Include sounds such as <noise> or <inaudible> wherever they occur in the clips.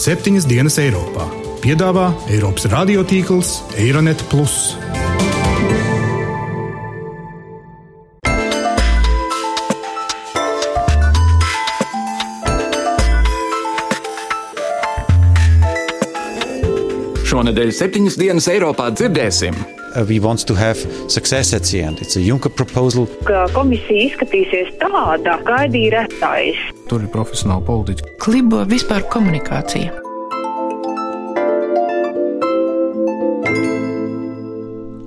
septiņas dienas Eiropā. Piedāvā Eiropas radiotīkls Eironet. Šonadēļ septiņas dienas Eiropā dzirdēsim. Uh, we want to have success at the end. It's a Juncker proposal. Ka komisija izskatīsies tāda, gaidīja retais. Tur ir profesionāli politiķi. Klibo vispār komunikācija.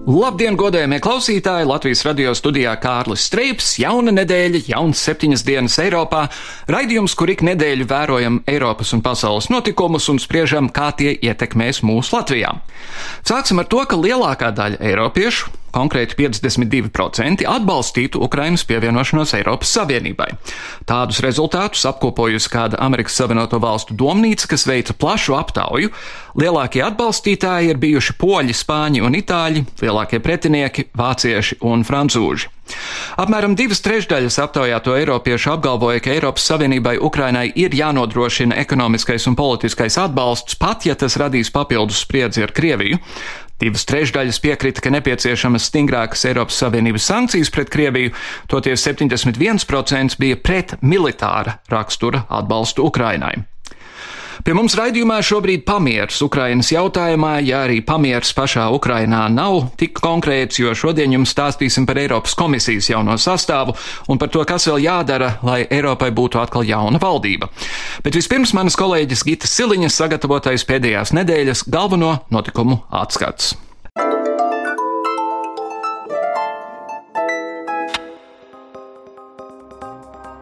Labdien, godējamie klausītāji! Latvijas radio studijā Kārlis Streips, jauna nedēļa, jauns septiņas dienas Eiropā, raidījums, kur ik nedēļu vērojam Eiropas un pasaules notikumus un spriežam, kā tie ietekmēs mūsu Latvijā. Sāksim ar to, ka lielākā daļa eiropiešu, konkrēti 52% atbalstītu Ukrainas pievienošanos Eiropas Savienībai. Tādus rezultātus apkopojusi kāda Amerikas Savienoto Valstu domnīca, kas veica plašu aptauju. Lielākie atbalstītāji ir bijuši poļi, spāņi un itāļi, lielākie pretinieki - vācieši un francūži. Apmēram divas trešdaļas aptaujāto eiropiešu apgalvoja, ka Eiropas Savienībai Ukrainai ir jānodrošina ekonomiskais un politiskais atbalsts, pat ja tas radīs papildus spriedzi ar Krieviju. Divas trešdaļas piekrita, ka nepieciešamas stingrākas Eiropas Savienības sankcijas pret Krieviju, toties 71% bija pret militāra rakstura atbalstu Ukrainai. Pie mums raidījumā šobrīd pamieris Ukrainas jautājumā, ja arī pamieris pašā Ukrainā nav tik konkrēts, jo šodien jums stāstīsim par Eiropas komisijas jauno sastāvu un par to, kas vēl jādara, lai Eiropai būtu atkal jauna valdība. Bet vispirms manas kolēģis Gita Siliņas sagatavotais pēdējās nedēļas galveno notikumu atskats.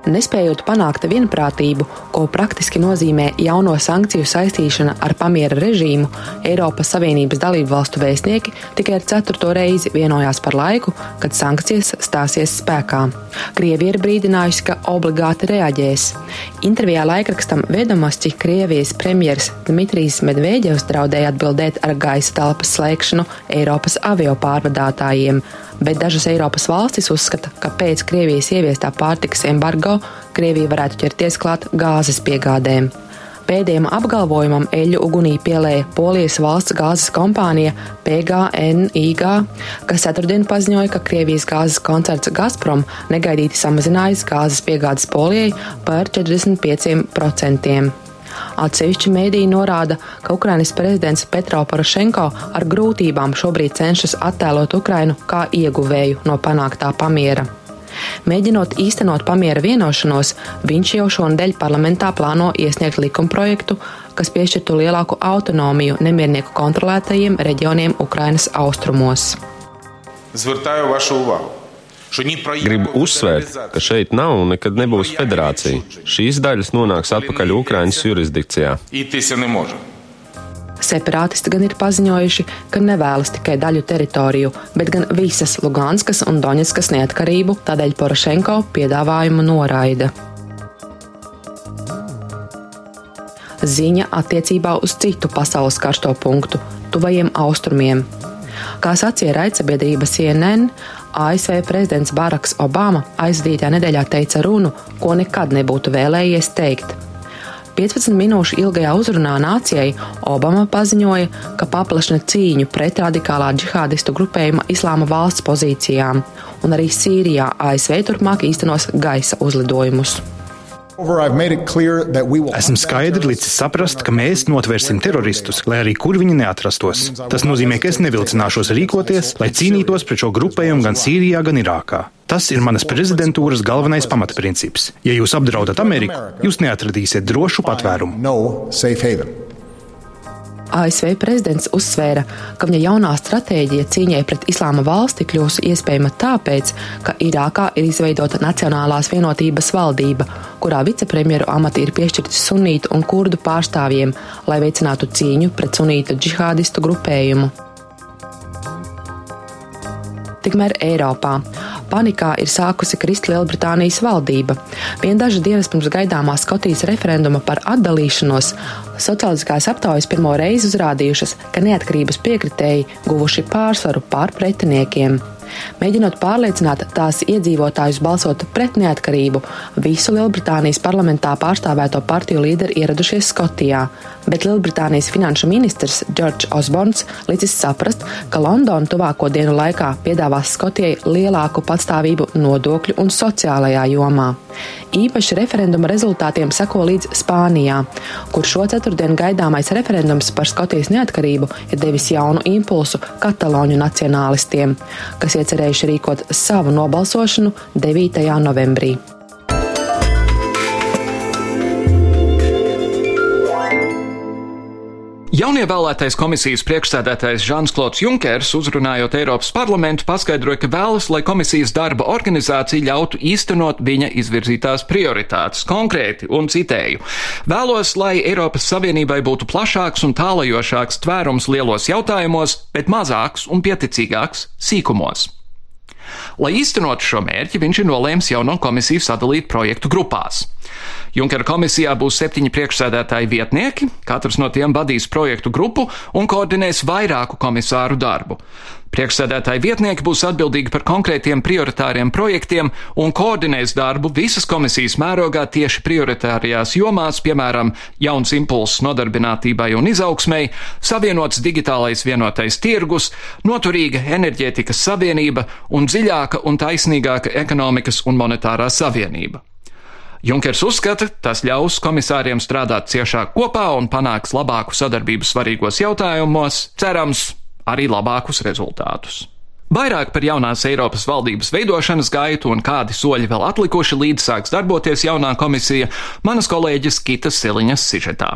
Nespējot panākt vienprātību, ko praktiski nozīmē jauno sankciju saistīšana ar pamiera režīmu, Eiropas Savienības dalību valstu vēstnieki tikai ar ceturto reizi vienojās par laiku, kad sankcijas stāsies spēkā. Krievija ir brīdinājusi, ka obligāti reaģēs. Intervijā laikrakstam Vedomosti Krievijas premjeras Dmitrijs Medvēģevs draudēja atbildēt ar gaisa telpas slēgšanu Eiropas avio pārvadātājiem bet dažas Eiropas valstis uzskata, ka pēc Krievijas ieviestā pārtikas embargo Krievija varētu ķerties klāt gāzes piegādēm. Pēdējiem apgalvojumam eļļu ugunī pielēja Polijas valsts gāzes kompānija PGNIG, kas ceturtdien paziņoja, ka Krievijas gāzes koncerts Gazprom negaidīti samazinājis gāzes piegādes Polijai par 45%. Atsevišķi mēdīji norāda, ka Ukrainas prezidents Petro Porošenko ar grūtībām šobrīd cenšas attēlot Ukrainu kā ieguvēju no panāktā pamiera. Mēģinot īstenot pamiera vienošanos, viņš jau šonadēļ parlamentā plāno iesniegt likumprojektu, kas piešķirtu lielāku autonomiju nemiernieku kontrolētajiem reģioniem Ukrainas austrumos. Zvartāju vašu uvāru. Gribu uzsvērt, ka šeit nav un nekad nebūs federācija. Šīs daļas nonāks atpakaļ Ukraiņas jurisdikcijā. Separātisti gan ir paziņojuši, ka nevēlas tikai daļu teritoriju, bet gan visas Luganskas un Doņetskas neatkarību, tādēļ Porošenko piedāvājumu noraida. Ziņa attiecībā uz citu pasaules karsto punktu - tuvajiem austrumiem. Kā sacīja raidsabiedrība CNN, ASV prezidents Baraks Obama aizdītajā nedēļā teica runu, ko nekad nebūtu vēlējies teikt. 15 minūšu ilgajā uzrunā nācijai Obama paziņoja, ka paplašina cīņu pret radikālā džihādistu grupējuma Islāma valsts pozīcijām, un arī Sīrijā ASV turpmāk īstenos gaisa uzlidojumus. Esmu skaidri licis saprast, ka mēs notvērsim teroristus, lai arī kur viņi neatrastos. Tas nozīmē, ka es nevilcināšos rīkoties, lai cīnītos pret šo grupējumu gan Sīrijā, gan Irākā. Tas ir manas prezidentūras galvenais pamatprincips. Ja jūs apdraudat Ameriku, jūs neatradīsiet drošu patvērumu. ASV prezidents uzsvēra, ka viņa jaunā stratēģija cīņai pret islāma valsti kļūs iespējama tāpēc, ka Irākā ir izveidota Nacionālās vienotības valdība, kurā vicepremjeru amati ir piešķirti sunītu un kurdu pārstāvjiem, lai veicinātu cīņu pret sunītu džihādistu grupējumu. Tikmēr Eiropā panikā ir sākusi krist Lielbritānijas valdība. Vien dažas dienas pirms gaidāmā Skotijas referenduma par atdalīšanos sociālistiskās aptaujas pirmo reizi uzrādījušas, ka neatkarības piekritēji guvuši pārsvaru pār pretiniekiem. Mēģinot pārliecināt tās iedzīvotājus balsot pret neatkarību, visu Lielbritānijas parlamentā pārstāvēto partiju līderi ieradušies Skotijā, bet Lielbritānijas finanšu ministrs Džordžs Osborns licis saprast, ka Londona tuvāko dienu laikā piedāvās Skotijai lielāku patstāvību nodokļu un sociālajā jomā. Īpaši referenduma rezultātiem seko līdz Spānijā, kur šo ceturtdienu gaidāmais referendums par Skotijas neatkarību ir devis jaunu impulsu kataloņu nacionālistiem, kas iecerējuši rīkot savu nobalsošanu 9. novembrī. Jaunievēlētais komisijas priekšsēdētājs Žans Klods Junkers, uzrunājot Eiropas parlamentu, paskaidroja, ka vēlas, lai komisijas darba organizācija ļautu īstenot viņa izvirzītās prioritātes. Konkrēti, un citēju, vēlos, lai Eiropas Savienībai būtu plašāks un tālajošāks tvērums lielos jautājumos, bet mazāks un pieticīgāks sīkumos. Lai īstenotu šo mērķi, viņš ir nolēmis jauno komisiju sadalīt projektu grupās. Junkera komisijā būs septiņi priekšsēdētāji vietnieki, katrs no tiem vadīs projektu grupu un koordinēs vairāku komisāru darbu. Priekšsēdētāji vietnieki būs atbildīgi par konkrētiem prioritāriem projektiem un koordinēs darbu visas komisijas mērogā tieši prioritārajās jomās, piemēram, jauns impulss nodarbinātībai un izaugsmai, savienots digitālais vienotais tirgus, noturīga enerģētikas savienība un dziļāka un taisnīgāka ekonomikas un monetārā savienība. Junkers uzskata, tas ļaus komisāriem strādāt ciešāk kopā un panāks labāku sadarbību svarīgos jautājumos, cerams, arī labākus rezultātus. Vairāk par jaunās Eiropas valdības veidošanas gaitu un kādi soļi vēl atlikuši līdz sāks darboties jaunā komisija manas kolēģis Kitas Siliņas sižetā.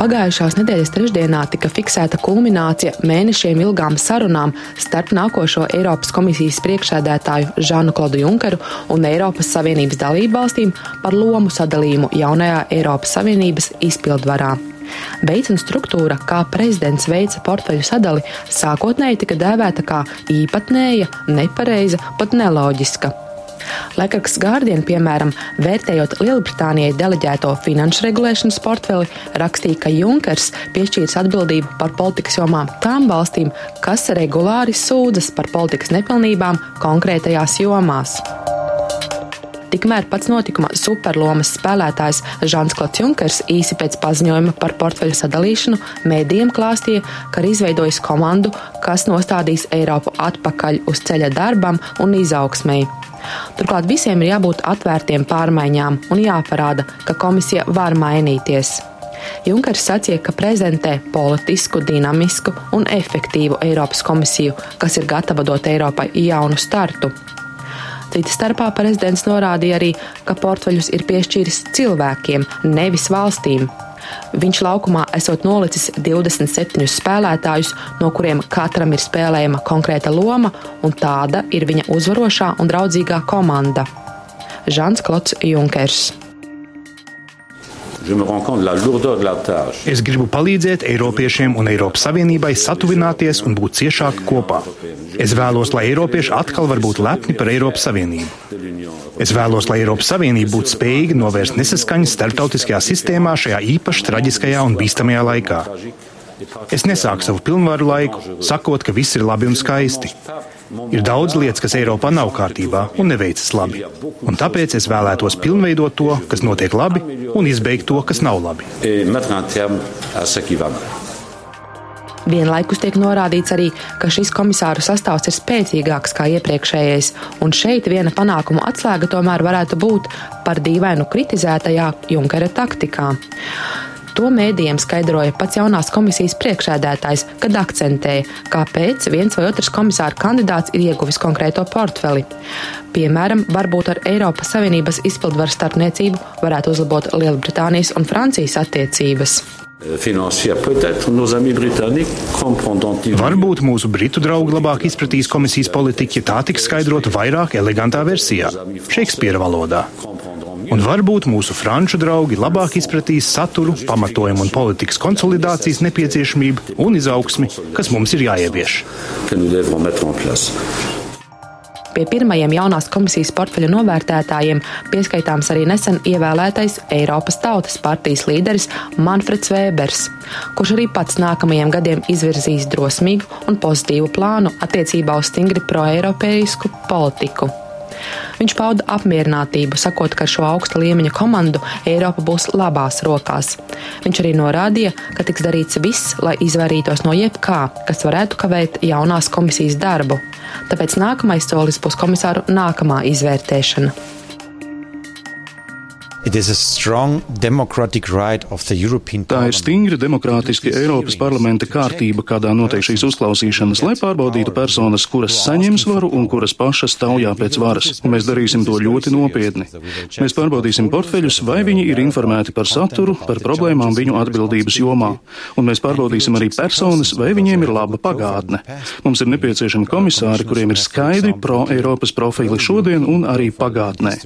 Pagājušās nedēļas trešdienā tika fiksēta kulminācija mēnešiem ilgām sarunām starp nākošo Eiropas komisijas priekšsēdētāju Žanu Klodu Junkeru un Eiropas Savienības dalību valstīm par lomu sadalījumu jaunajā Eiropas Savienības izpildvarā. Veids un struktūra, kā prezidents veica portfeļu sadali, sākotnēji tika dēvēta kā īpatnēja, nepareiza, pat neloģiska. Lekaks Guardian, piemēram, vērtējot Lielbritānijai deleģēto finanšu regulēšanas portfeli, rakstīja, ka Junkers piešķīrs atbildību par politikas jomām tām valstīm, kas regulāri sūdzas par politikas nepilnībām konkrētajās jomās. Tikmēr pats notikuma superlomas spēlētājs Žants Klots Junkers īsi pēc paziņojuma par portfeļu sadalīšanu mēdījiem klāstīja, ka ir izveidojis komandu, kas nostādīs Eiropu atpakaļ uz ceļa darbam un izaugsmēji. Turklāt visiem ir jābūt atvērtiem pārmaiņām un jāparāda, ka komisija var mainīties. Junkers sacīja, ka prezentē politisku, dinamisku un efektīvu Eiropas komisiju, kas ir gatava dot Eiropai jaunu startu. Cita starpā prezidents norādīja arī, ka portfeļus ir piešķīris cilvēkiem, nevis valstīm. Viņš laukumā esot nolicis 27 spēlētājus, no kuriem katram ir spēlējama konkrēta loma, un tāda ir viņa uzvarošā un draudzīgā komanda. Žants Klots Junkers. Es gribu palīdzēt Eiropiešiem un Eiropas Savienībai satuvināties un būt ciešāk kopā. Es vēlos, lai Eiropieši atkal var būt lepni par Eiropas Savienību. Es vēlos, lai Eiropas Savienība būtu spējīga novērst nesaskaņas starptautiskajā sistēmā šajā īpaši traģiskajā un bīstamajā laikā. Es nesāku savu pilnvaru laiku, sakot, ka viss ir labi un skaisti. Ir daudz lietas, kas Eiropā nav kārtībā un neveicas labi. Un tāpēc es vēlētos pilnveidot to, kas notiek labi, un izbeigt to, kas nav labi. Vienlaikus tiek norādīts arī, ka šis komisāru sastāvs ir spēcīgāks kā iepriekšējais, un šeit viena panākuma atslēga tomēr varētu būt par dīvainu kritizētajā Junkera taktikā. To mēdījiem skaidroja pats jaunās komisijas priekšēdētājs, kad akcentēja, kāpēc viens vai otrs komisāra kandidāts ir ieguvis konkrēto portfeli. Piemēram, varbūt ar Eiropas Savienības izpildvaru starpniecību varētu uzlabot Lielbritānijas un Francijas attiecības. Varbūt mūsu britu draugi labāk izpratīs komisijas politiku, ja tā tiks skaidrota vairāk elegantā versijā, Šekspīra valodā. Un varbūt mūsu franču draugi labāk izpratīs saturu, pamatojumu un politikas konsolidācijas nepieciešamību un izaugsmi, kas mums ir jāievieš. Pie pirmajiem jaunās komisijas portfeļa novērtētājiem pieskaitāms arī nesen ievēlētais Eiropas Tautas partijas līderis Manfreds Vēbers, kurš arī pats nākamajiem gadiem izvirzīs drosmīgu un pozitīvu plānu attiecībā uz stingri proeiropeisku politiku. Viņš pauda apmierinātību, sakot, ka ar šo augsta līmeņa komandu Eiropa būs labās rokās. Viņš arī norādīja, ka tiks darīts viss, lai izvairītos no jebkā, kas varētu kavēt jaunās komisijas darbu. Tāpēc nākamais solis būs komisāru nākamā izvērtēšana. Tā ir stingra demokrātiska Eiropas parlamenta kārtība, kādā notiek šīs uzklausīšanas, lai pārbaudītu personas, kuras saņems varu un kuras pašas taujā pēc varas. Mēs darīsim to ļoti nopietni. Mēs pārbaudīsim portfeļus, vai viņi ir informēti par saturu, par problēmām viņu atbildības jomā. Un mēs pārbaudīsim arī personas, vai viņiem ir laba pagātne. Mums ir nepieciešami komisāri, kuriem ir skaidri pro-Eiropas profili šodien un arī pagātnē.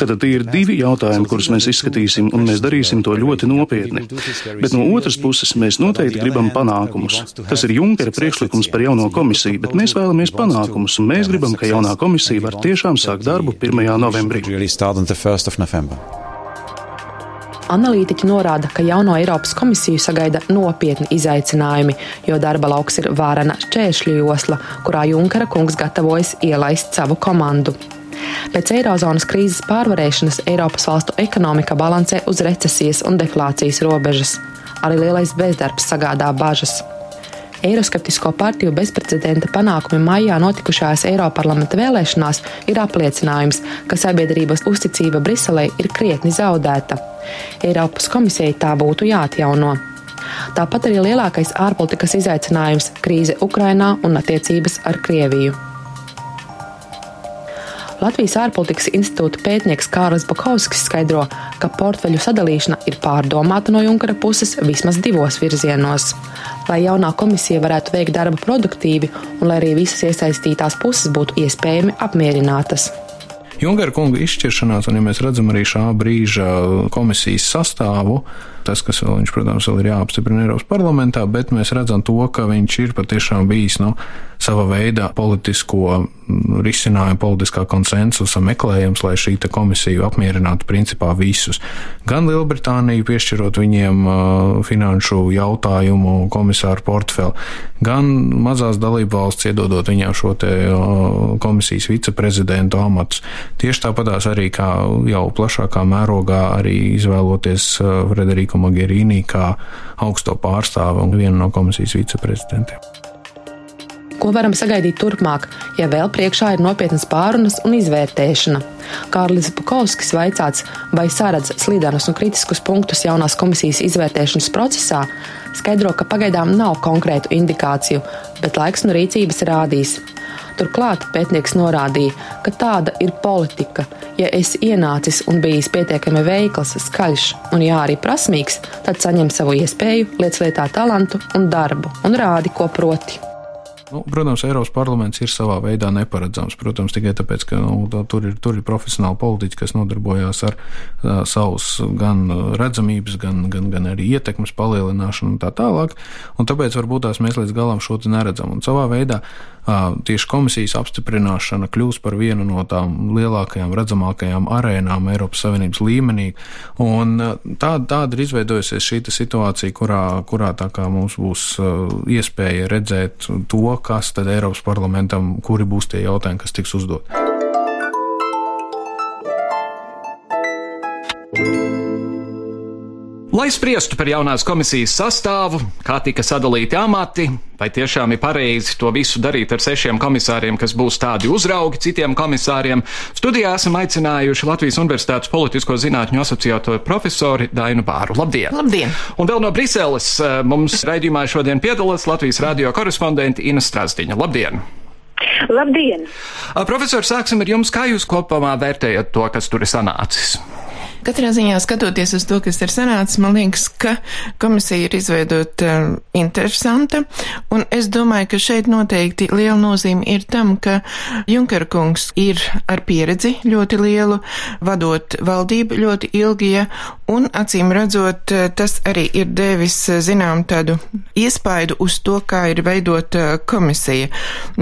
Tad tie ir divi jautājumi, kurus mēs izskatīsim, un mēs darīsim to ļoti nopietni. Bet no otras puses mēs noteikti gribam panākumus. Tas ir Junkera priekšlikums par jauno komisiju, bet mēs vēlamies panākumus, un mēs gribam, ka jaunā komisija var tiešām sākt darbu 1. novembrī. Analītiķi norāda, ka jauno Eiropas komisiju sagaida nopietni izaicinājumi, jo darba lauks ir vārana šķēršļu josla, kurā Junkara kungs gatavojas ielaist savu komandu. Pēc eirozonas krīzes pārvarēšanas Eiropas valstu ekonomika balansē uz recesijas un deflācijas robežas. Arī lielais bezdarbs sagādā bažas. Eiroskeptisko partiju bezprecedenta panākumi maijā notikušajās Eiroparlamenta vēlēšanās ir apliecinājums, ka sabiedrības uzticība Briselē ir krietni zaudēta. Eiropas komisijai tā būtu jāatjauno. Tāpat arī lielākais ārpolitikas izaicinājums - krīze Ukrainā un attiecības ar Krieviju. Latvijas ārpolitikas institūta pētnieks Kārlis Bakovskis skaidro, ka portfeļu sadalīšana ir pārdomāta no Junkara puses vismaz divos virzienos. Lai jaunā komisija varētu veikt darbu produktīvi un lai arī visas iesaistītās puses būtu iespējami apmierinātas. Junkara kunga izšķiršanās, un ja mēs redzam arī šā brīža komisijas sastāvu, tas, kas vēl viņš, protams, vēl ir jāapstiprina Eiropas parlamentā, bet mēs redzam to, ka viņš ir patiešām bijis nu, sava veida politisko risinājumu, politiskā konsensusa meklējums, lai šī komisija apmierinātu principā visus. Gan Lielbritāniju piešķirot viņiem uh, finanšu jautājumu komisāru portfeli, gan mazās dalību valsts iedodot viņām šo te uh, komisijas viceprezidentu amatus. Tieši tāpatās arī kā jau plašākā mērogā arī izvēloties uh, Frederiku Mogherini kā augsto pārstāvu un vienu no komisijas viceprezidentiem. Ko varam sagaidīt turpmāk, ja vēl priekšā ir nopietnas pārunas un izvērtēšana? Kārlis Bukovskis vaicāts, vai saredz slīdenus un kritiskus punktus jaunās komisijas izvērtēšanas procesā, skaidro, ka pagaidām nav konkrētu indikāciju, bet laiks no rīcības rādīs. Turklāt pētnieks norādīja, ka tāda ir politika. Ja esi ienācis un bijis pietiekami veikls, skaļš un jā, arī prasmīgs, tad saņem savu iespēju, liec lietā talantu un darbu un rādi, ko proti. Nu, protams, Eiropas parlaments ir savā veidā neparedzams. Protams, tikai tāpēc, ka nu, tā, tur, ir, tur ir profesionāli politiķi, kas nodarbojās ar uh, savus gan redzamības, gan, gan, gan arī ietekmes palielināšanu un tā tālāk. Un tāpēc varbūt tās mēs līdz galam šo neredzam. Un savā veidā tieši komisijas apstiprināšana kļūs par vienu no tām lielākajām, redzamākajām arēnām Eiropas Savienības līmenī. Un tāda, tāda ir izveidojusies šī situācija, kurā, kurā mums būs iespēja redzēt to, kas tad Eiropas parlamentam, kuri būs tie jautājumi, kas tiks uzdot. Lai spriestu par jaunās komisijas sastāvu, kā tika sadalīti amati, vai tiešām ir pareizi to visu darīt ar sešiem komisāriem, kas būs tādi uzraugi citiem komisāriem, studijā esam aicinājuši Latvijas Universitātes politisko zinātņu asociēto profesori Dainu Bāru. Labdien! Labdien! Un vēl no Briseles eh, mums raidījumā šodien piedalās Latvijas radio korespondenti Ina Strasdiņa. Labdien! Labdien! Profesor, sāksim ar jums. Kā jūs kopumā vērtējat to, kas tur ir sanācis? Katrā ziņā skatoties uz to, kas ir sanācis, man liekas, ka komisija ir izveidota um, interesanta, un es domāju, ka šeit noteikti liela nozīme ir tam, ka Junkera kungs ir ar pieredzi ļoti lielu, vadot valdību ļoti ilgi, ja, un acīm redzot, tas arī ir devis, zinām, tādu iespaidu uz to, kā ir veidota uh, komisija.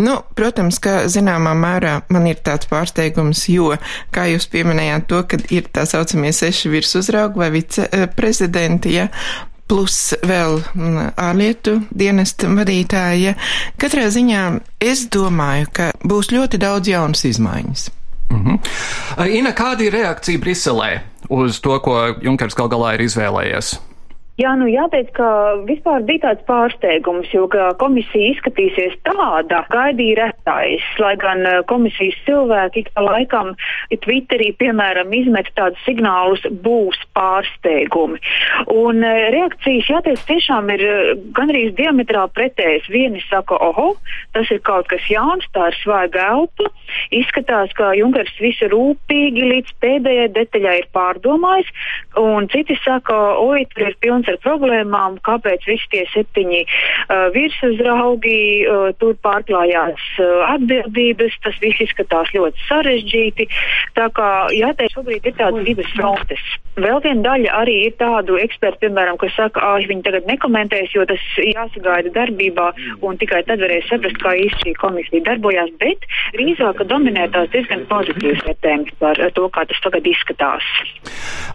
Nu, protams, ka zināmā mērā man ir tāds pārsteigums, jo, kā jūs pieminējāt to, ka ir tā saucamie seši virsuzraugi vai viceprezidenti, ja, plus vēl mm, ārlietu dienesta vadītāja. Katrā ziņā es domāju, ka būs ļoti daudz jaunas izmaiņas. Mm -hmm. Ina, kāda ir reakcija Briselē uz to, ko Junkers gal galā ir izvēlējies? Jā, nu jāteic, ka vispār bija tāds pārsteigums, jo komisija izskatīsies tāda, gaidīja retais, lai gan eh, komisijas cilvēki ik pa laikam Twitterī, piemēram, izmet tādus signālus, būs pārsteigumi. Un eh, reakcijas, jāteic, tiešām ir eh, gandrīz diametrāli pretējas. Vieni saka, oho, tas ir kaut kas jauns, tā ir svaiga elpa. Izskatās, ka Junkers visu rūpīgi līdz pēdējai detaļai ir pārdomājis, un citi saka, oi, tur ir pilns ar problēmām, kāpēc visi tie septiņi uh, virsuzraugi, uh, tur pārklājās uh, atbildības, tas viss izskatās ļoti sarežģīti. Tā kā jāteic, šobrīd ir tādas divas frontes. Vēl viena daļa arī ir tādu ekspertu, piemēram, kas saka, ah, viņi tagad nekomentēs, jo tas jāsagaida darbībā un tikai tad varēs saprast, kā īsti šī komisija darbojās, bet drīzāk dominē tās diezgan pozitīvas vērtējums par to, kā tas tagad izskatās.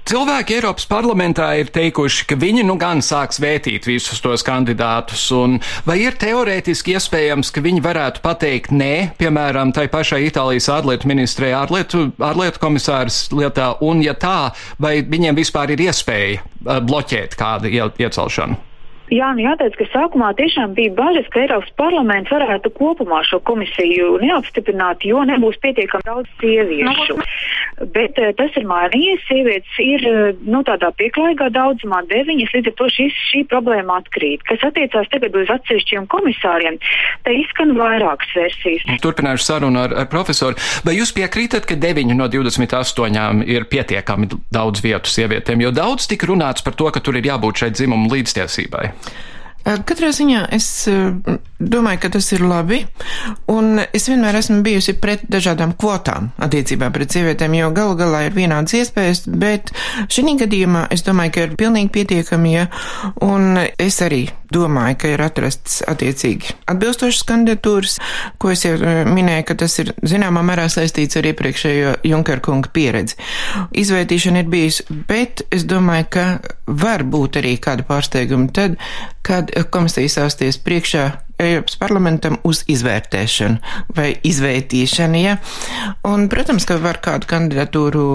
Cilvēki Eiropas parlamentā ir teikuši, ka viņi nu gan sāks vētīt visus tos kandidātus, un vai ir teorētiski iespējams, ka viņi varētu pateikt nē, piemēram, tai pašai Itālijas ārlietu ministrei ārlietu, ārlietu komisārs lietā, un ja tā, vai viņiem vispār ir iespēja uh, bloķēt kādu iecelšanu? Jā, nu jāteic, ka sākumā tiešām bija bažas, ka Eiropas parlaments varētu kopumā šo komisiju neapstiprināt, jo nebūs pietiekami daudz sieviešu. No. Bet uh, tas ir mainījies. Sievietes ir uh, nu, tādā pieklājīgā daudzumā deviņas, līdz ar to šis, šī problēma atkrīt. Kas attiecās tagad uz atsevišķiem komisāriem, te izskan vairākas versijas. Turpināšu sarunu ar, ar profesoru. Vai jūs piekrītat, ka deviņi no 28 ir pietiekami daudz vietu sievietēm? Jo daudz tika runāts par to, ka tur ir jābūt šai dzimumu līdztiesībai. Katrā ziņā es domāju, ka tas ir labi, un es vienmēr esmu bijusi pret dažādām kvotām attiecībā pret sievietēm, jo galu galā ir vienādas iespējas, bet šī gadījumā es domāju, ka ir pilnīgi pietiekami, ja, un es arī domāju, ka ir atrasts attiecīgi atbilstošas kandidatūras, ko es jau minēju, ka tas ir zināmā mērā saistīts ar iepriekšējo Junker kunga pieredzi. Izvērtīšana ir bijusi, bet es domāju, ka var būt arī kāda pārsteiguma. Tad, kad komisija sāsties priekšā Eiropas parlamentam uz izvērtēšanu vai izvērtīšanu, ja. Un, protams, ka var kādu kandidatūru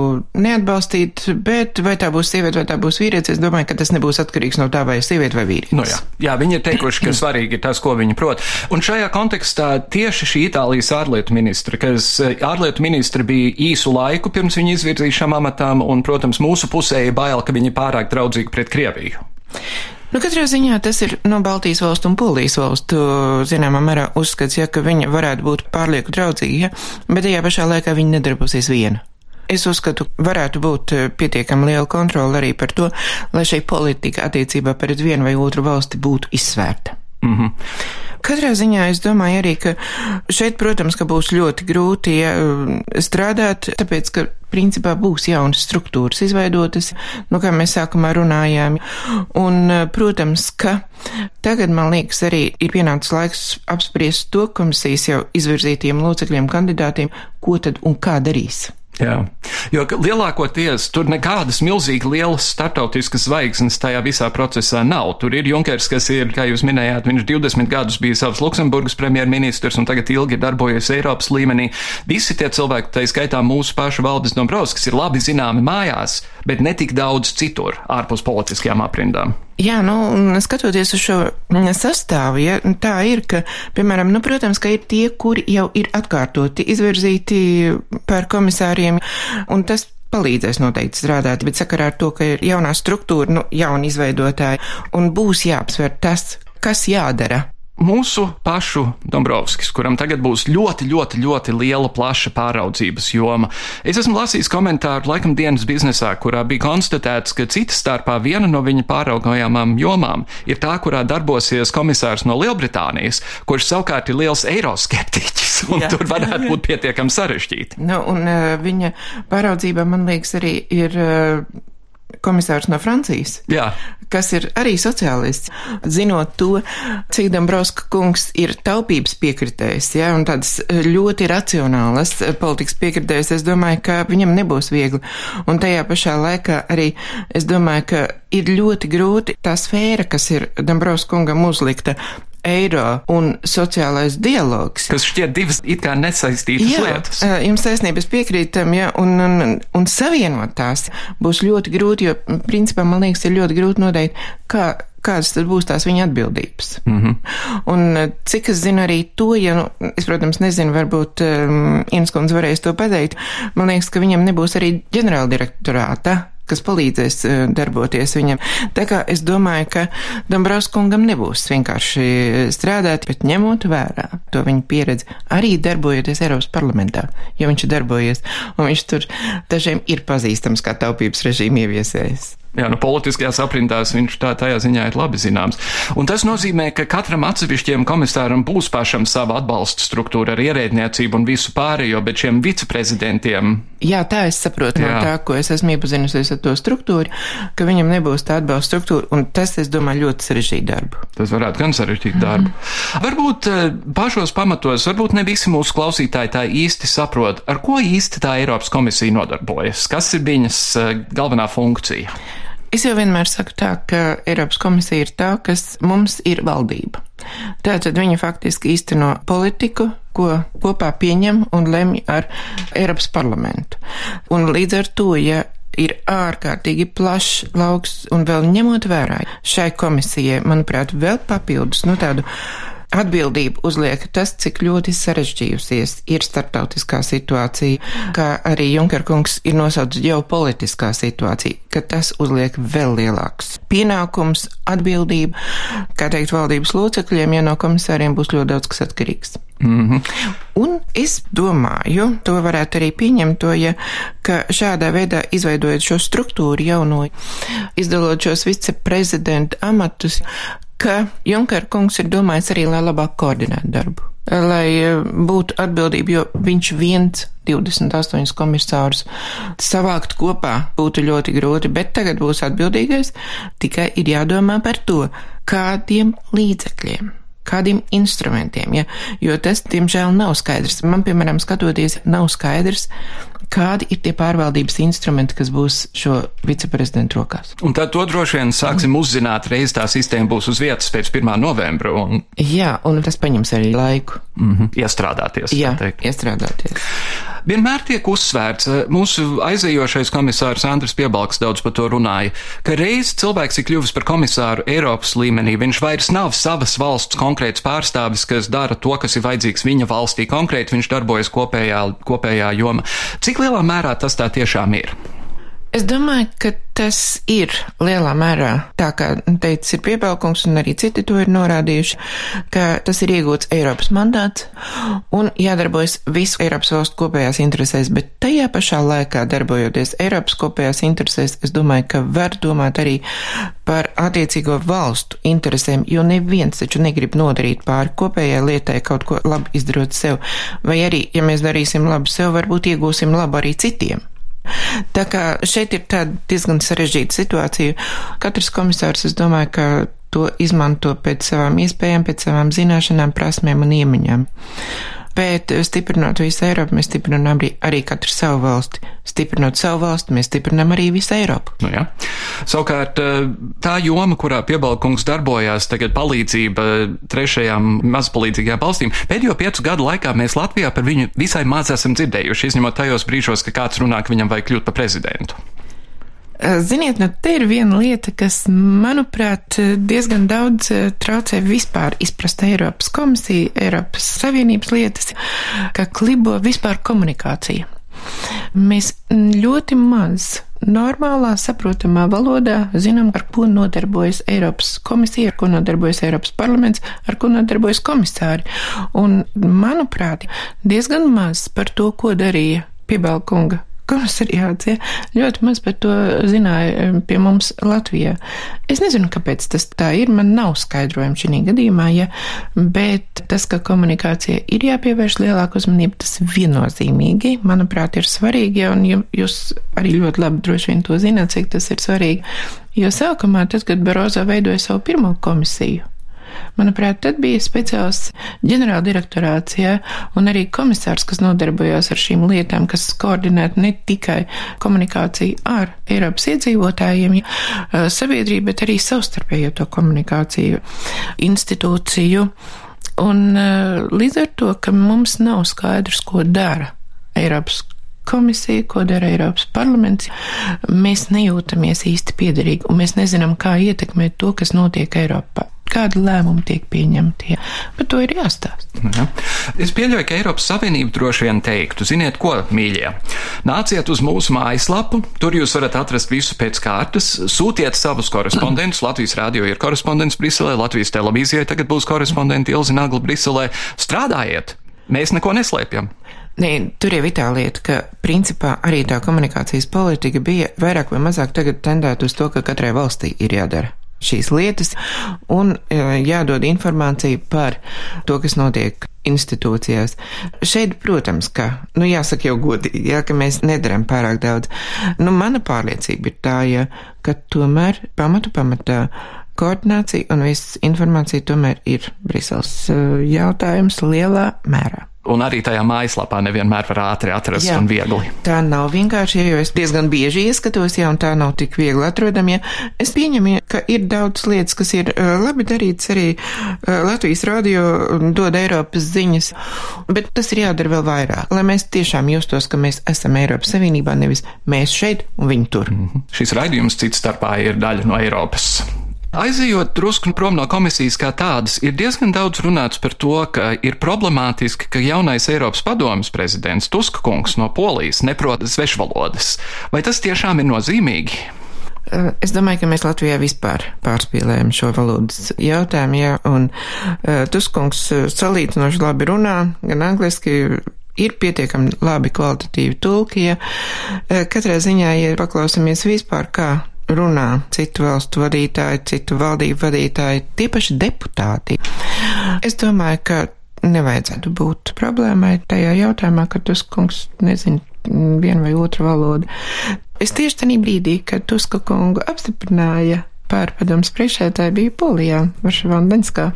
neatbalstīt, bet vai tā būs sieviete vai tā būs vīrietis, es domāju, ka tas nebūs atkarīgs no tā, vai sieviete vai vīrietis. Nu, jā. jā, viņi ir teikuši, ka svarīgi ir tas, ko viņi prot. Un šajā kontekstā tieši šī Itālijas ārlietu ministra, kas ārlietu ministra bija īsu laiku pirms viņa izvirzīšām amatām, un, protams, mūsu pusē ir bail, ka viņi pārāk draudzīgi pret Krieviju. Nu, katrā ziņā tas ir no Baltijas valstu un Polijas valstu, zināmā mērā, uzskats, ja, ka viņa varētu būt pārlieku draudzīga, ja, bet tajā pašā laikā viņa nedarbosies viena. Es uzskatu, varētu būt eh, pietiekami liela kontrola arī par to, lai šī politika attiecībā pret vienu vai otru valsti būtu izsvērta. Mm -hmm. Katrā ziņā es domāju arī, ka šeit, protams, ka būs ļoti grūti ja, strādāt, tāpēc, ka principā būs jaunas struktūras izveidotas, nu, kā mēs sākumā runājām. Un, protams, ka tagad, man liekas, arī ir pienācis laiks apspriest to komisijas jau izvirzītiem locekļiem kandidātiem, ko tad un kā darīs. Jā, jo lielākoties tur nekādas milzīgi lielas startautiskas zvaigznes tajā visā procesā nav. Tur ir Junkers, kas ir, kā jūs minējāt, viņš 20 gadus bija savs Luksemburgas premjerministrs un tagad ilgi ir darbojies Eiropas līmenī. Visi tie cilvēki, tā skaitā mūsu pašu valdes Dombrovskis, ir labi zināmi mājās, bet ne tik daudz citur ārpus politiskajām aprindām. Jā, nu, skatoties uz šo sastāvu, ja, tā ir, ka, piemēram, nu, protams, ka ir tie, kuri jau ir atkārtoti izvirzīti par komisāriem, un tas palīdzēs noteikti strādāt, bet sakarā ar to, ka ir jaunā struktūra, nu, jauna izveidotāja, un būs jāapsver tas, kas jādara mūsu pašu Dombrovskis, kuram tagad būs ļoti, ļoti, ļoti liela, plaša pāraudzības joma. Es esmu lasījis komentāru laikam dienas biznesā, kurā bija konstatēts, ka citas starpā viena no viņa pāraugājamām jomām ir tā, kurā darbosies komisārs no Lielbritānijas, kurš savukārt ir liels eiroskeptiķis, un jā, tur varētu jā, jā. būt pietiekami sarežģīti. Nu, un uh, viņa pāraudzība, man liekas, arī ir. Uh, komisārs no Francijas, Jā. kas ir arī sociālists. Zinot to, cik Dombrovska kungs ir taupības piekritējs, ja, un tādas ļoti racionālas politikas piekritējs, es domāju, ka viņam nebūs viegli. Un tajā pašā laikā arī es domāju, ka ir ļoti grūti tā sfēra, kas ir Dombrovska kungam uzlikta, eiro un sociālais dialogs. Kas šķiet divas it kā nesaistītas jā, lietas. Jums taisnības piekrītam, ja, un, un, un savienot tās būs ļoti grūti, jo principā man liekas ir ļoti grūti noteikt, kā kādas tad būs tās viņa atbildības. Mm -hmm. Un cik es zinu arī to, ja, nu, es, protams, nezinu, varbūt um, Inskundze varēs to pateikt, man liekas, ka viņam nebūs arī ģenerāldirektorāta kas palīdzēs eh, darboties viņam. Tā kā es domāju, ka Dombrovskungam nebūs vienkārši strādāt, bet ņemot vērā to viņa pieredzi, arī darbojoties Eiropas parlamentā, jo viņš darbojies, un viņš tur dažiem ir pazīstams kā taupības režīmu ieviesējs. Jā, nu, politiskajās aprindās viņš tā tajā ziņā ir labi zināms. Un tas nozīmē, ka katram atsevišķiem komisāram būs pašam sava atbalsta struktūra ar ierēdniecību un visu pārējo, bet šiem viceprezidentiem. Jā, tā es saprotu Jā. no tā, ko es esmu iepazinusies ar to struktūru, ka viņam nebūs tā atbalsta struktūra, un tas, es domāju, ļoti sarežģīt darbu. Tas varētu gan sarežģīt mm. darbu. Varbūt eh, pašos pamatos, varbūt ne visi mūsu klausītāji tā īsti saprot, ar ko īsti tā Eiropas komisija nodarbojas, kas ir viņas eh, galvenā funkcija. Es jau vienmēr saku tā, ka Eiropas komisija ir tā, kas mums ir valdība. Tātad viņa faktiski īsteno politiku, ko kopā pieņem un lemj ar Eiropas parlamentu. Un līdz ar to, ja ir ārkārtīgi plašs lauks un vēl ņemot vērā šai komisijai, manuprāt, vēl papildus, nu tādu Atbildību uzliek tas, cik ļoti sarežģījusies ir starptautiskā situācija, kā arī Junkerkungs ir nosaucis ģeopolitiskā situācija, ka tas uzliek vēl lielāks pienākums, atbildība, kā teikt, valdības locekļiem, ja no komisāriem būs ļoti daudz kas atkarīgs. Mm -hmm. Un es domāju, to varētu arī pieņemt, to, ja, ka šādā veidā izveidojot šo struktūru jauno, izdalot šos viceprezidenta amatus, ka Junker kungs ir domājis arī, lai labāk koordinētu darbu, lai eh, būtu atbildība, jo viņš viens 28 komisārus savākt kopā būtu ļoti grūti, bet tagad būs atbildīgais, tikai ir jādomā par to, kādiem līdzekļiem kādiem instrumentiem, ja? jo tas, diemžēl, nav skaidrs. Man, piemēram, skatoties, nav skaidrs, kādi ir tie pārvaldības instrumenti, kas būs šo viceprezidentu rokās. Un tad to droši vien sāksim uzzināt, reiz tā sistēma būs uz vietas pēc 1. novembra. Un... Jā, un tas paņems arī laiku. Mm -hmm. Iestrādāties. Jā, iestrādāties. Vienmēr tiek uzsvērts, eh, mūsu aizejošais komisārs Andris Piebalgs daudz par to runāja, ka reiz cilvēks ir kļuvis par komisāru Eiropas līmenī, viņš vairs nav savas valsts konkrēts pārstāvis, kas dara to, kas ir vajadzīgs viņa valstī konkrēti, viņš darbojas kopējā, kopējā joma. Cik lielā mērā tas tā tiešām ir? Es domāju, ka tas ir lielā mērā tā, kā teicis ir piebalkums, un arī citi to ir norādījuši, ka tas ir iegūts Eiropas mandāts un jādarbojas visu Eiropas valstu kopējās interesēs, bet tajā pašā laikā darbojoties Eiropas kopējās interesēs, es domāju, ka var domāt arī par attiecīgo valstu interesēm, jo neviens taču negrib nodarīt pāri kopējai lietai kaut ko labi izdarot sev, vai arī, ja mēs darīsim labu sev, varbūt iegūsim labu arī citiem. Tā kā šeit ir tāda diezgan sarežģīta situācija. Katrs komisārs, es domāju, ka to izmanto pēc savām iespējām, pēc savām zināšanām, prasmēm un iemaņām. Bet stiprinot visu Eiropu, mēs stiprinām arī, arī katru savu valsti. Stiprinot savu valsti, mēs stiprinām arī visu Eiropu. Nu, jā. Savukārt, eh, tā joma, kurā piebalkungs darbojās, tagad palīdzība trešajām mazpalīdzīgajām valstīm, pēdējo piecu gadu laikā mēs Latvijā par viņu visai maz esam dzirdējuši, izņemot tajos brīžos, ka kāds runā, ka viņam vajag kļūt par prezidentu. Eh, ziniet, nu te ir viena lieta, kas, manuprāt, diezgan daudz eh, traucē vispār izprast Eiropas komisiju, Eiropas Savienības lietas, ka klibo vispār komunikācija. Mēs ļoti maz normālā, saprotamā valodā zinām, ar ko nodarbojas Eiropas komisija, ar ko nodarbojas Eiropas parlaments, ar ko nodarbojas komisāri. Un, manuprāt, diezgan maz par to, ko darīja Piebalkunga komisariāts, ja, ļoti maz par to zināja pie mums Latvijā. Es nezinu, kāpēc tas tā ir, man nav skaidrojumi šī gadījumā, ja, bet tas, ka komunikācija ir jāpievērš lielāku uzmanību, tas viennozīmīgi, manuprāt, ir svarīgi, ja, un jūs arī ļoti labi droši vien to zināt, cik tas ir svarīgi. Jo sākumā, tad, kad Barozo veidoja savu pirmo komisiju, Manuprāt, tad bija speciāls ģenerāldirektorāts, ja, un arī komisārs, kas nodarbojās ar šīm lietām, kas koordinētu ne tikai komunikāciju ar Eiropas iedzīvotājiem, ja, sabiedrību, bet arī savstarpējo to komunikāciju institūciju. Un līdz ar to, ka mums nav skaidrs, ko dara Eiropas komisija, ko dara Eiropas parlaments, mēs nejūtamies īsti piederīgi, un mēs nezinām, kā ietekmēt to, kas notiek Eiropā kādi lēmumi tiek pieņemti. Par to ir jāstāsta. Ja. Es pieļauju, ka Eiropas Savienība droši vien teiktu, ziniet, ko, mīļie, nāciet uz mūsu mājaslapu, tur jūs varat atrast visu pēc kārtas, sūtiet savus korespondentus. <clears throat> Latvijas rādio ir korespondents Briselē, Latvijas televīzijai tagad būs korespondenti Ilzi Nagla Briselē. Strādājiet! Mēs neko neslēpjam. Nē, tur jau ir tā lieta, ka principā arī tā komunikācijas politika bija vairāk vai mazāk tagad tendēta uz to, ka katrai valstī ir jādara šīs lietas un e, jādod informācija par to, kas notiek institūcijās. Šeit, protams, ka, nu, jāsaka jau godīgi, jā, ka mēs nedaram pārāk daudz. Nu, mana pārliecība ir tā, ja, ka tomēr pamatu pamatā koordinācija un viss informācija tomēr ir Briseles e, jautājums lielā mērā. Un arī tajā mājaslapā nevienmēr var ātri atrast jā, un viegli. Tā nav vienkārši, jo es diezgan bieži ieskatos, ja un tā nav tik viegli atrodama. Es pieņemu, ka ir daudz lietas, kas ir labi darīts arī Latvijas radio dod Eiropas ziņas, bet tas ir jādara vēl vairāk, lai mēs tiešām justos, ka mēs esam Eiropas Savienībā, nevis mēs šeit un viņi tur. Mm -hmm. Šis raidījums cits starpā ir daļa no Eiropas Aizejot drusku prom no komisijas kā tādas, ir diezgan daudz runāts par to, ka ir problemātiski, ka jaunais Eiropas padomas prezidents Tuska kungs no Polijas neprot svešvalodas. Vai tas tiešām ir nozīmīgi? Eh, es domāju, ka mēs Latvijā vispār pārspīlējam šo valodas jautājumu, jā, un uh, Tuskungs eh, salīdzinoši labi runā, gan angliski, ir pietiekami labi kvalitatīvi tulki, ja katrā ziņā, ja paklausamies vispār, kā runā citu valstu vadītāji, citu valdību vadītāji, tie paši deputāti. Es domāju, ka nevajadzētu būt problēmai tajā jautājumā, ka Tuskungs nezina vienu vai otru valodu. Es tieši tajā brīdī, kad Tuska kungu apstiprināja par padomus priekšētāju, biju Polijā, Varšavā un Daņskā.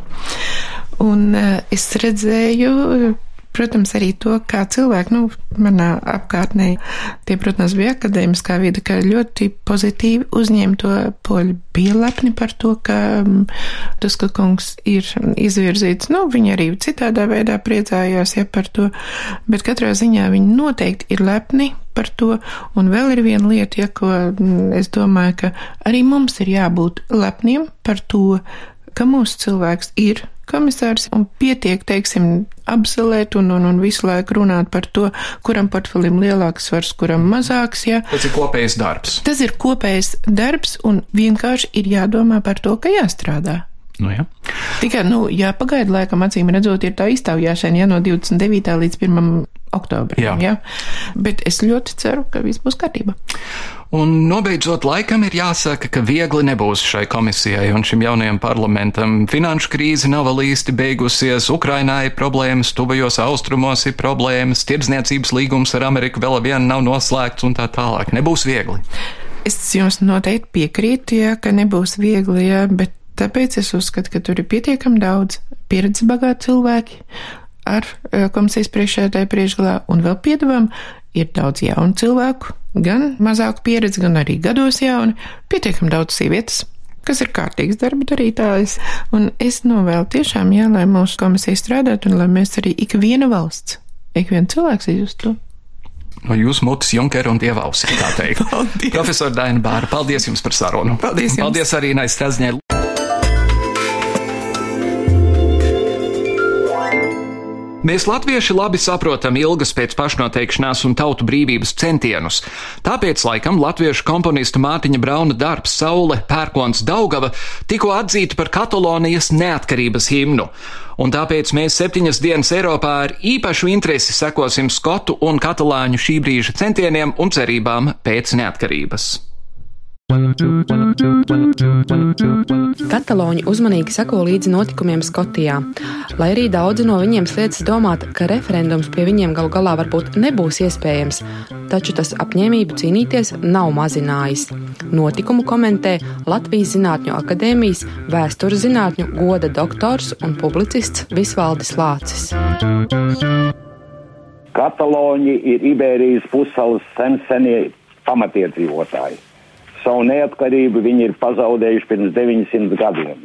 Un uh, es redzēju Protams, arī to, kā cilvēki, nu, manā apkārtnē, tie, protams, bija akadēmiskā vide, ka ļoti pozitīvi uzņēma to poļu, bija lepni par to, ka um, Tuska kungs ir izvirzīts, nu, viņi arī citādā veidā priecājās, ja par to, bet katrā ziņā viņi noteikti ir lepni par to, un vēl ir viena lieta, ja, ko mm, es domāju, ka arī mums ir jābūt lepniem par to, ka mūsu cilvēks ir komisārs un pietiek, teiksim, apzelēt un, un, un visu laiku runāt par to, kuram portfelim lielāks svars, kuram mazāks. Ja. Tas ir kopējs darbs. Tas ir kopējs darbs un vienkārši ir jādomā par to, ka jāstrādā. Nu, jā. Tikai, nu, jāpagaida laikam, acīm redzot, ir tā iztaujāšana, ja no 29. līdz 1. oktobrim. Jā. Ja? Bet es ļoti ceru, ka viss būs kārtībā. Un nobeidzot, laikam ir jāsaka, ka viegli nebūs šai komisijai un šim jaunajam parlamentam. Finanšu krīze nav vēl īsti beigusies, Ukrainā ir problēmas, tuvajos austrumos ir problēmas, tirdzniecības līgums ar Ameriku vēl vien nav noslēgts un tā tālāk. Nebūs viegli. Es jums noteikti piekrītu, ja, ka nebūs viegli, ja, bet tāpēc es uzskatu, ka tur ir pietiekami daudz pieredzes bagāti cilvēki ar eh, komisijas priekšētāju priekšgalā un vēl piedāvām ir daudz jaunu cilvēku, gan mazāku pieredzi, gan arī gados jauni, pietiekami daudz sievietes kas ir kārtīgs darba darītājs, un es novēlu tiešām, jā, lai mūsu komisija strādātu, un lai mēs arī ik viena valsts, ik viens cilvēks izjustu. No jūsu mutes, Junker un Dievausi, kā teikt. <laughs> Profesor Daina Bāra, paldies jums par sarunu. Paldies jums. Paldies arī Nais Mēs latvieši labi saprotam ilgas pēc pašnoteikšanās un tautu brīvības centienus. Tāpēc, laikam, latviešu komponista Mārtiņa Brauna darbs Saule, Pērkons, Daugava tikko atzīta par Katalonijas neatkarības himnu. Un tāpēc mēs septiņas dienas Eiropā ar īpašu interesi sekosim skotu un katalāņu šī brīža centieniem un cerībām pēc neatkarības. Katalāņi uzmanīgi seko līdzi notikumiem Skotijā. Lai arī daudzi no viņiem sliedz domāt, ka referendums pie viņiem galu galā varbūt nebūs iespējams, taču tas apņēmību cīnīties nav mazinājis. Notikumu komentē Latvijas Zinātņu akadēmijas vēstures zinātņu goda doktors un publicists Visvaldis Lācis. Katalāņi ir Iberijas pussalas sen senie pamatiedzīvotāji savu neatkarību viņi ir pazaudējuši pirms 900 gadiem.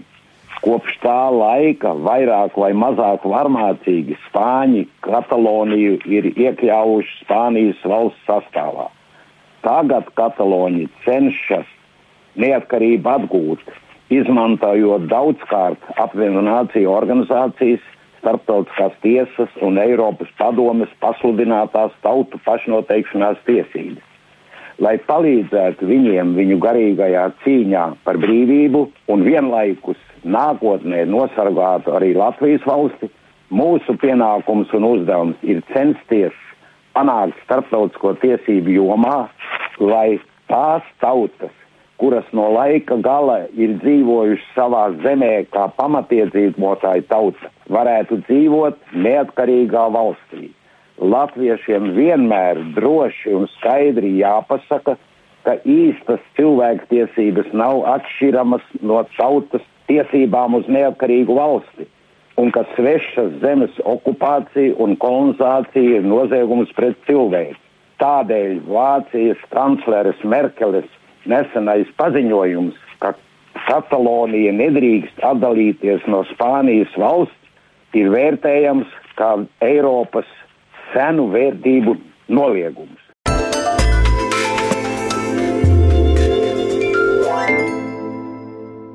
Kopš tā laika vairāk vai mazāk varmācīgi Spāņi Kataloniju ir iekļāvuši Spānijas valsts sastāvā. Tagad Kataloni cenšas neatkarību atgūt, izmantojot daudzkārt apvienoto nāciju organizācijas, starptautiskās tiesas un Eiropas padomes pasludinātās tautu pašnoteikšanās tiesības lai palīdzētu viņiem viņu garīgajā cīņā par brīvību un vienlaikus nākotnē nosargātu arī Latvijas valsti, mūsu pienākums un uzdevums ir censties panākt starptautisko tiesību jomā, lai tās tautas, kuras no laika gala ir dzīvojušas savā zemē kā pamatiedzīvotāji tauta, varētu dzīvot neatkarīgā valstī latviešiem vienmēr droši un skaidri jāpasaka, ka īstas cilvēktiesības nav atšķiramas no tautas tiesībām uz neatkarīgu valsti, un ka svešas zemes okupācija un kolonizācija ir noziegums pret cilvēku. Tādēļ Vācijas kancleres Merkeles nesenais paziņojums, ka Katalonija nedrīkst atdalīties no Spānijas valsts, ir vērtējams kā Eiropas senu vērtību noliegums.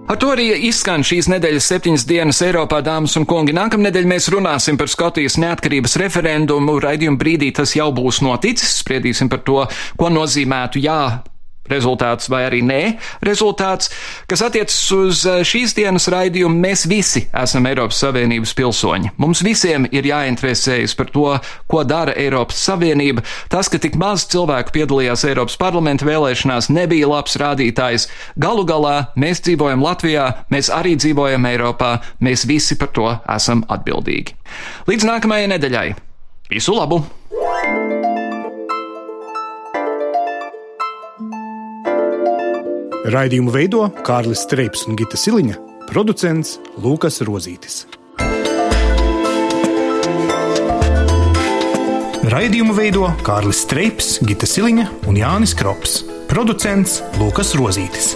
Ar to arī izskan šīs nedēļas septiņas dienas Eiropā, dāmas un kungi. Nākamnedēļ mēs runāsim par Skotijas neatkarības referendumu. Raidījuma brīdī tas jau būs noticis. Spriedīsim par to, ko nozīmētu jā rezultāts vai arī nē rezultāts, kas attiecas uz eh, šīs dienas raidījumu, mēs visi esam Eiropas Savienības pilsoņi. Mums visiem ir jāinteresējas par to, ko dara Eiropas Savienība. Tas, ka tik maz cilvēku piedalījās Eiropas parlamenta vēlēšanās, nebija labs rādītājs. Galu galā mēs dzīvojam Latvijā, mēs arī dzīvojam Eiropā, mēs visi par to esam atbildīgi. Līdz nākamajai nedēļai! Visu labu! Raidījumu veido Kārlis Streips un Gita Siliņa, producents Lukas Rozītis. Raidījumu veido Kārlis Streips, Gita Siliņa un Jānis Krops. Producents Lukas Rozītis.